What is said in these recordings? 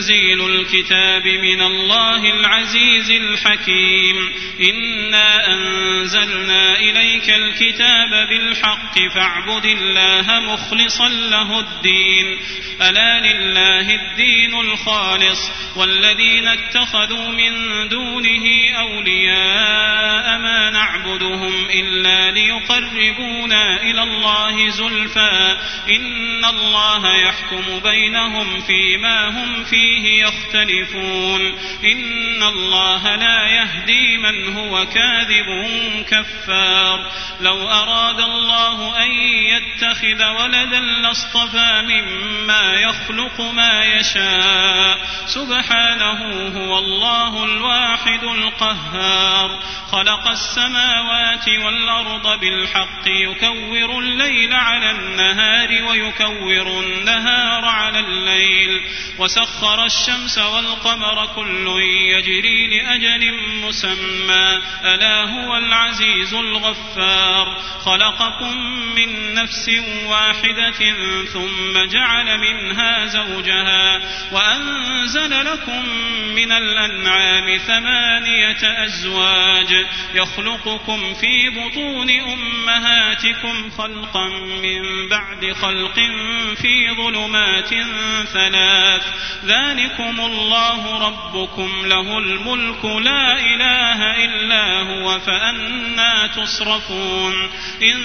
تنزيل الكتاب من الله العزيز الحكيم. انا انزلنا اليك الكتاب بالحق فاعبد الله مخلصا له الدين. الا لله الدين الخالص؟ والذين اتخذوا من دونه اولياء ما نعبدهم الا ليقربونا إلى الله زلفى. ان الله يحكم بينهم فيما هم فيه. يختلفون. إن الله لا يهدي من هو كاذب كفار. لو أراد الله أن يتخذ ولدا لاصطفى مما يخلق ما يشاء. سبحانه هو الله الواحد القهار. خلق السماوات والأرض بالحق يكور الليل على النهار ويكور النهار على الليل. وسخر الشمس والقمر كل يجري لاجل مسمى الا هو العزيز الغفار خلقكم من نفس واحدة ثم جعل منها زوجها وانزل لكم من الانعام ثمانيه ازواج يخلقكم في بطون امهاتكم خلقا من بعد خلق في ظلمات ثلاث ذلكم الله ربكم له الملك لا إله إلا هو فأنا تصرفون. إن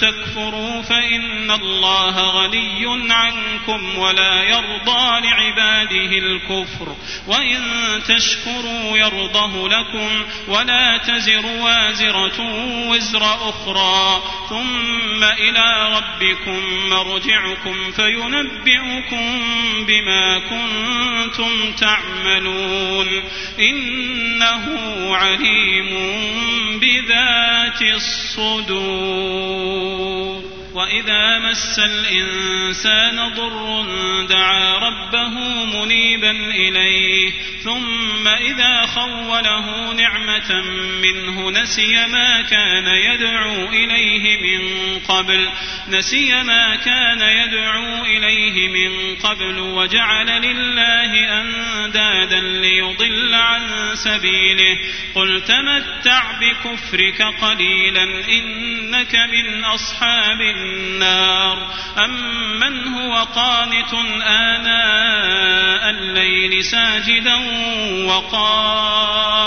تكفروا فإن الله غني عنكم ولا يرضى لعباده الكفر. وإن تشكروا يرضه لكم ولا تزر وازرة وزر أخرى. ثم إلى ربكم مرجعكم فينبئكم بما كنتم تعملون إنه عليم بذات الصدور وإذا مس الإنسان ضر دعا ربه منيبا إليه ثم إذا خوله نعمة منه نسي ما كان يدعو إليه من قبل نسي ما كان يدعو إليه من قبل وجعل لله أندادا ليضل عن سبيله. قل تمتع بكفرك قليلا إنك من أصحاب النار. امن هو قانت آناء الليل ساجدا وقائما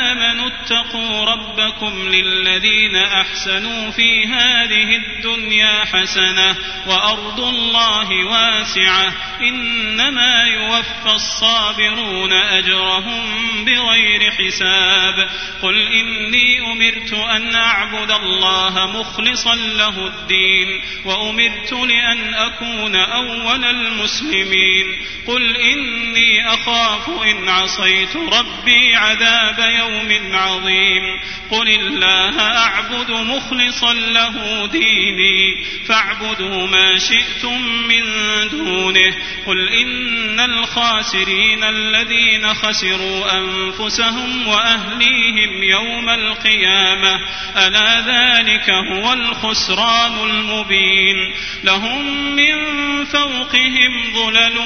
اتقوا ربكم للذين أحسنوا في هذه الدنيا حسنة وأرض الله واسعة إنما يوفى الصابرون أجرهم بغير حساب قل إني أمرت أن أعبد الله مخلصا له الدين وأمرت لأن أكون أول المسلمين قل إني أخاف إن عصيت ربي عذاب يوم عظيم قل الله اعبد مخلصا له ديني فاعبدوا ما شئتم من دونه. قل ان الخاسرين الذين خسروا انفسهم واهليهم يوم القيامه الا ذلك هو الخسران المبين. لهم من فوقهم ظلل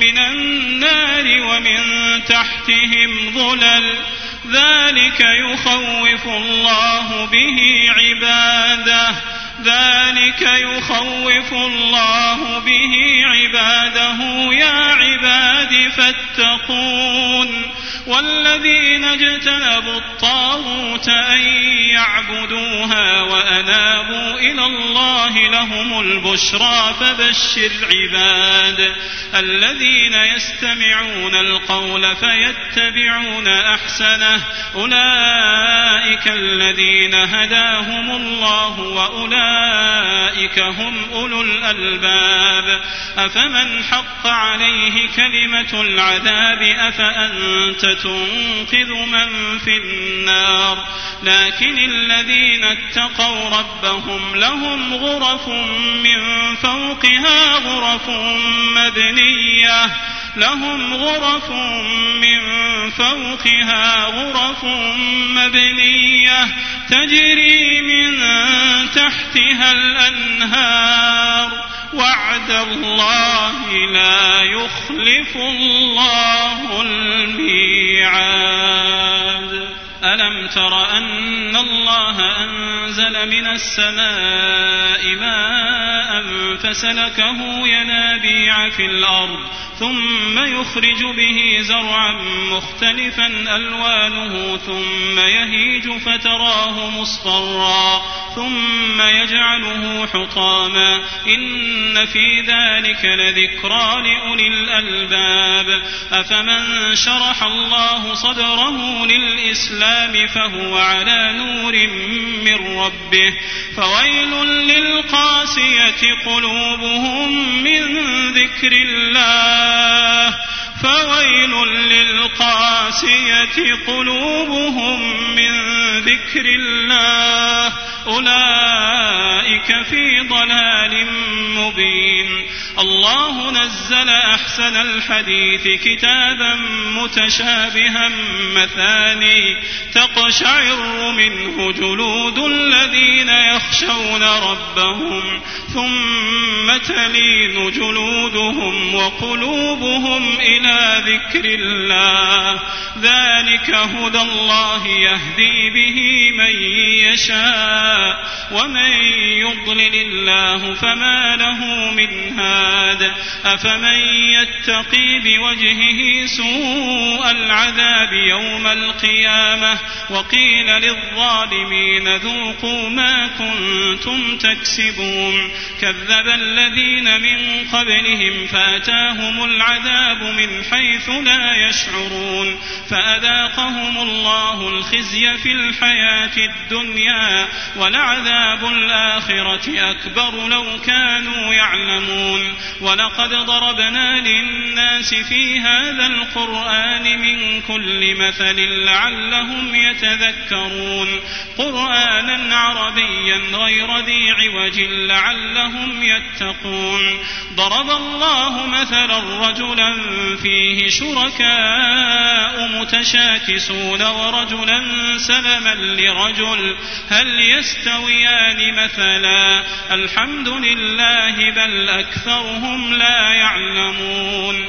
من النار ومن تحتهم ظلل ذلك يخوف الله به عباده. ذلك يخوف الله به عباده. يا عباد فاتقون. والذين اجتنبوا الطاغوت أن يعبدوها وأنابوا إلى الله لهم البشرى فبشر عباد الذين يستمعون القول فيتبعون أحسنه أولئك الذين هداهم الله وأولئك هم أولو الألباب أفمن حق عليه كلمة العذاب أفأنت تنقذ من في النار لكن الذين اتقوا ربهم لهم غرف من فوقها غرف مبنيه لهم غرف من فوقها غرف مبنية تجري من تحتها الأنهار. وعد الله لا يخلف الله الميعاد. ألم تر أن الله أنزل من السماء ماء فسلكه ينابيع في الأرض ثم يخرج به زرعا مختلفا ألوانه ثم يهيج فتراه مصفرا ثم يجعله حطاما إن في ذلك لذكرى لأولي الألباب أفمن شرح الله صدره للإسلام فهو على نور من ربه فويل للقاسية قلوبهم من ذكر الله فويل للقاسية قلوبهم من ذكر الله أولئك في ضلال مبين الله نزل أحسن الحديث كتابا متشابها مثاني تقشعر منه جلود الذين يخشون ربهم ثم تلين جلودهم وقلوبهم إلى ذكر الله ذلك هدى الله يهدي به من يشاء ومن يضلل الله فما له من هاد أفمن يتقي بوجهه سوء العذاب يوم القيامة وقيل للظالمين ذوقوا ما كنتم تكسبون كذب الذين من قبلهم فأتاهم العذاب من حيث لا يشعرون فأذاقهم الله الخزي في الحياة الدنيا ولعذاب الآخرة أكبر لو كانوا يعلمون ولقد ضربنا للناس في هذا القرآن من كل مثل لعلهم يتذكرون قرآنا عربيا غير ذي عوج لعلهم يتقون ضرب الله مثلا رجلا فيه شركاء متشاكسون ورجلا سلما لرجل هل يستويان مثلا الحمد لله بل أكثرهم لا يعلمون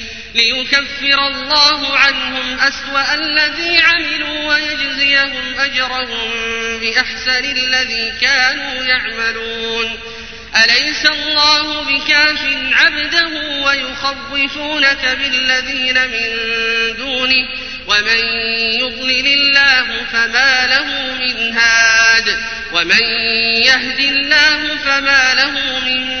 ليكفر الله عنهم أسوأ الذي عملوا ويجزيهم أجرهم بأحسن الذي كانوا يعملون. أليس الله بكاف عبده ويخوفونك بالذين من دونه؟ ومن يضلل الله فما له من هاد ومن يهد الله فما له من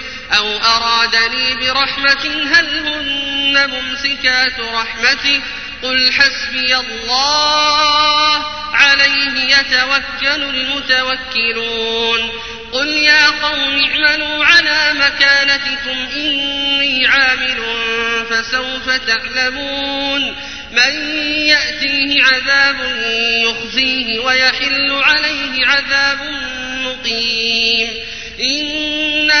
أو أرادني برحمة هل هن ممسكات رحمته قل حسبي الله عليه يتوكل المتوكلون قل يا قوم اعملوا على مكانتكم إني عامل فسوف تعلمون من يأتيه عذاب يخزيه ويحل عليه عذاب مقيم إنا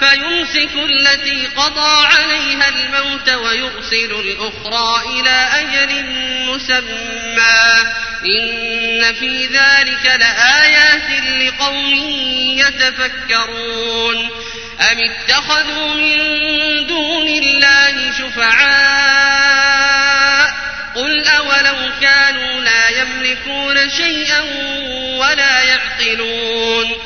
فيمسك التي قضى عليها الموت ويرسل الأخرى إلى أجل مسمى. إن في ذلك لآيات لقوم يتفكرون. أم اتخذوا من دون الله شفعاء؟ قل أولو كانوا لا يملكون شيئا ولا يعقلون.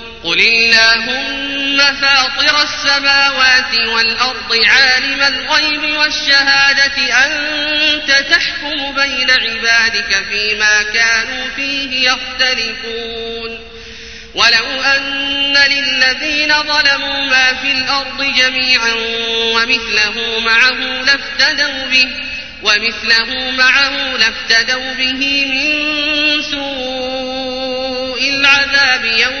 قل اللهم فاطر السماوات والأرض عالم الغيب والشهادة أنت تحكم بين عبادك فيما كانوا فيه يختلفون ولو أن للذين ظلموا ما في الأرض جميعا ومثله معه لافتدوا به ومثله معه لافتدوا به من سوء العذاب يوم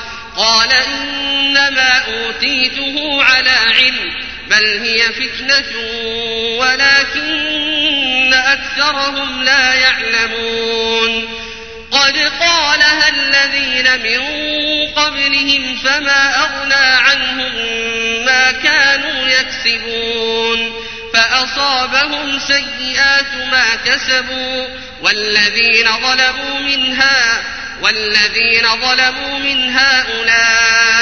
قال إنما أوتيته على علم بل هي فتنة ولكن أكثرهم لا يعلمون. قد قالها الذين من قبلهم فما أغنى عنهم ما كانوا يكسبون. فأصابهم سيئات ما كسبوا والذين ظلموا منها والذين ظلموا من هؤلاء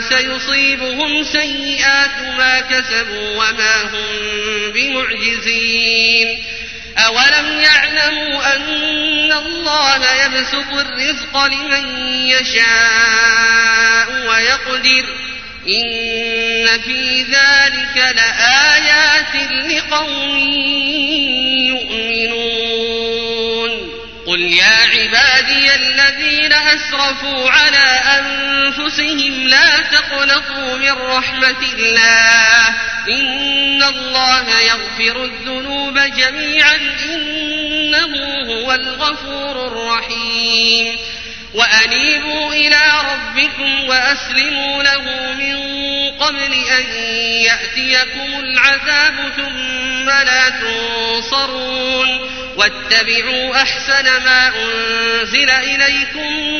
سيصيبهم سيئات ما كسبوا وما هم بمعجزين. أولم يعلموا أن الله يبسط الرزق لمن يشاء ويقدر إن في ذلك لآيات لقوم يؤمنون. قل يا الذين أسرفوا على أنفسهم لا تقنطوا من رحمة الله. إن الله يغفر الذنوب جميعا. إنه هو الغفور الرحيم. وأنيبوا إلى ربكم وأسلموا له من قبل أن يأتيكم العذاب ثم لا تنصرون. واتبعوا أحسن ما أنزل إليكم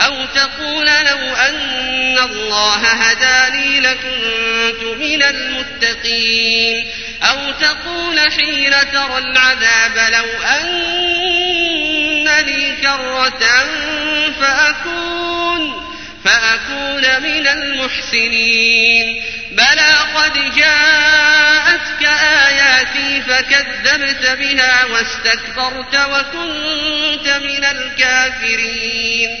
أو تقول لو أن الله هداني لكنت من المتقين. أو تقول حين ترى العذاب لو أن لي كرة فأكون فأكون من المحسنين. بلى قد جاءتك آياتي فكذبت بها واستكبرت وكنت من الكافرين.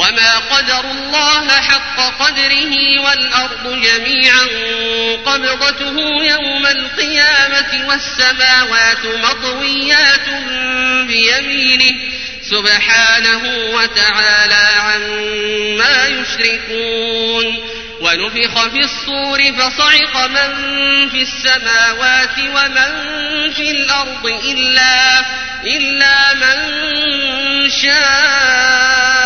وما قدر الله حق قدره والأرض جميعا قبضته يوم القيامة والسماوات مطويات بيمينه سبحانه وتعالى عما يشركون ونفخ في الصور فصعق من في السماوات ومن في الأرض إلا, إلا من شاء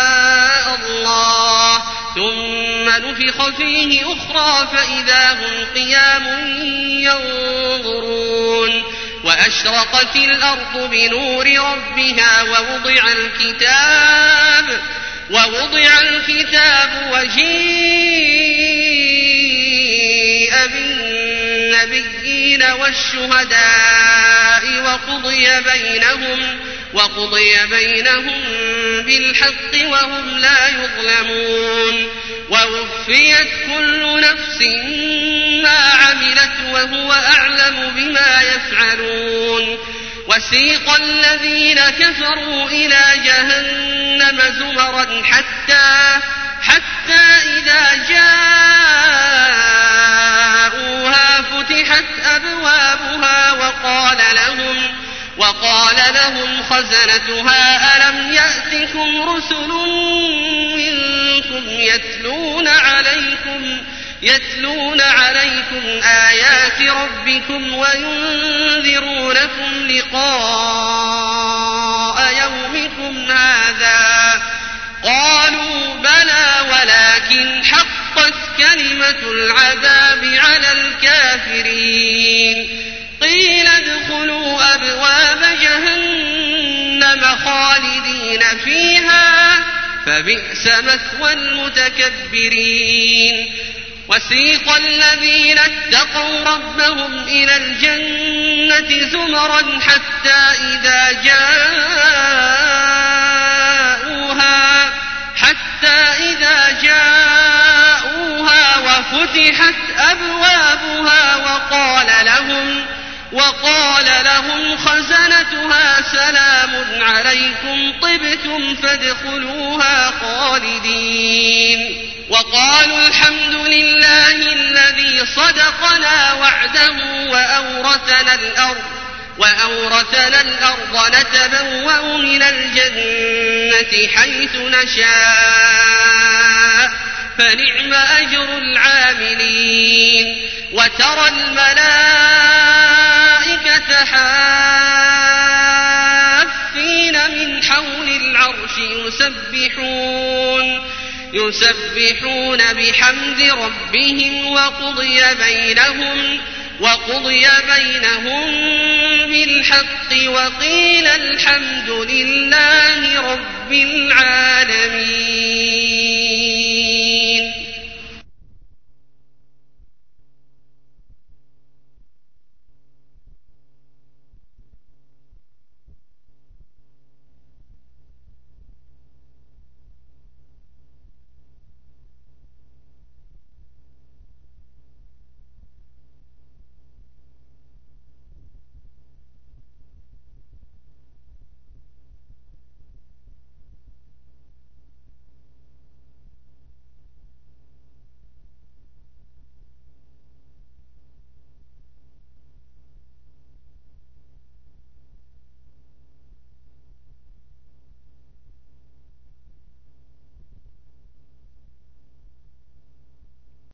ثم نفخ فيه أخرى فإذا هم قيام ينظرون وأشرقت الأرض بنور ربها ووضع الكتاب ووضع الكتاب وجيء بالنبيين والشهداء وقضي بينهم وقضي بينهم بالحق وهم لا يظلمون ووفيت كل نفس ما عملت وهو أعلم بما يفعلون. وسيق الذين كفروا إلى جهنم زمرا حتى حتى إذا جاءوها فتحت أبوابها وقال لهم وقال لهم خزنتها ألم يأتكم رسل منكم يتلون عليكم يتلون عليكم آيات ربكم وينذرونكم لقاء يومكم هذا قالوا بلى ولكن حقت كلمة العذاب على الكافرين قيل ادخلوا أبواب جهنم خالدين فيها فبئس مثوى المتكبرين. وسيق الذين اتقوا ربهم إلى الجنة زمرا حتى إذا جاءوها وقال لهم خزنتها سلام عليكم طبتم فادخلوها خالدين. وقالوا الحمد لله الذي صدقنا وعده وأورثنا الأرض وأورثنا الأرض نتبوأ من الجنة حيث نشاء فنعم أجر العاملين. وترى الملائكة حافين من حول العرش يسبحون يسبحون بحمد ربهم وقضي بينهم وقضي بينهم بالحق وقيل الحمد لله رب العالمين.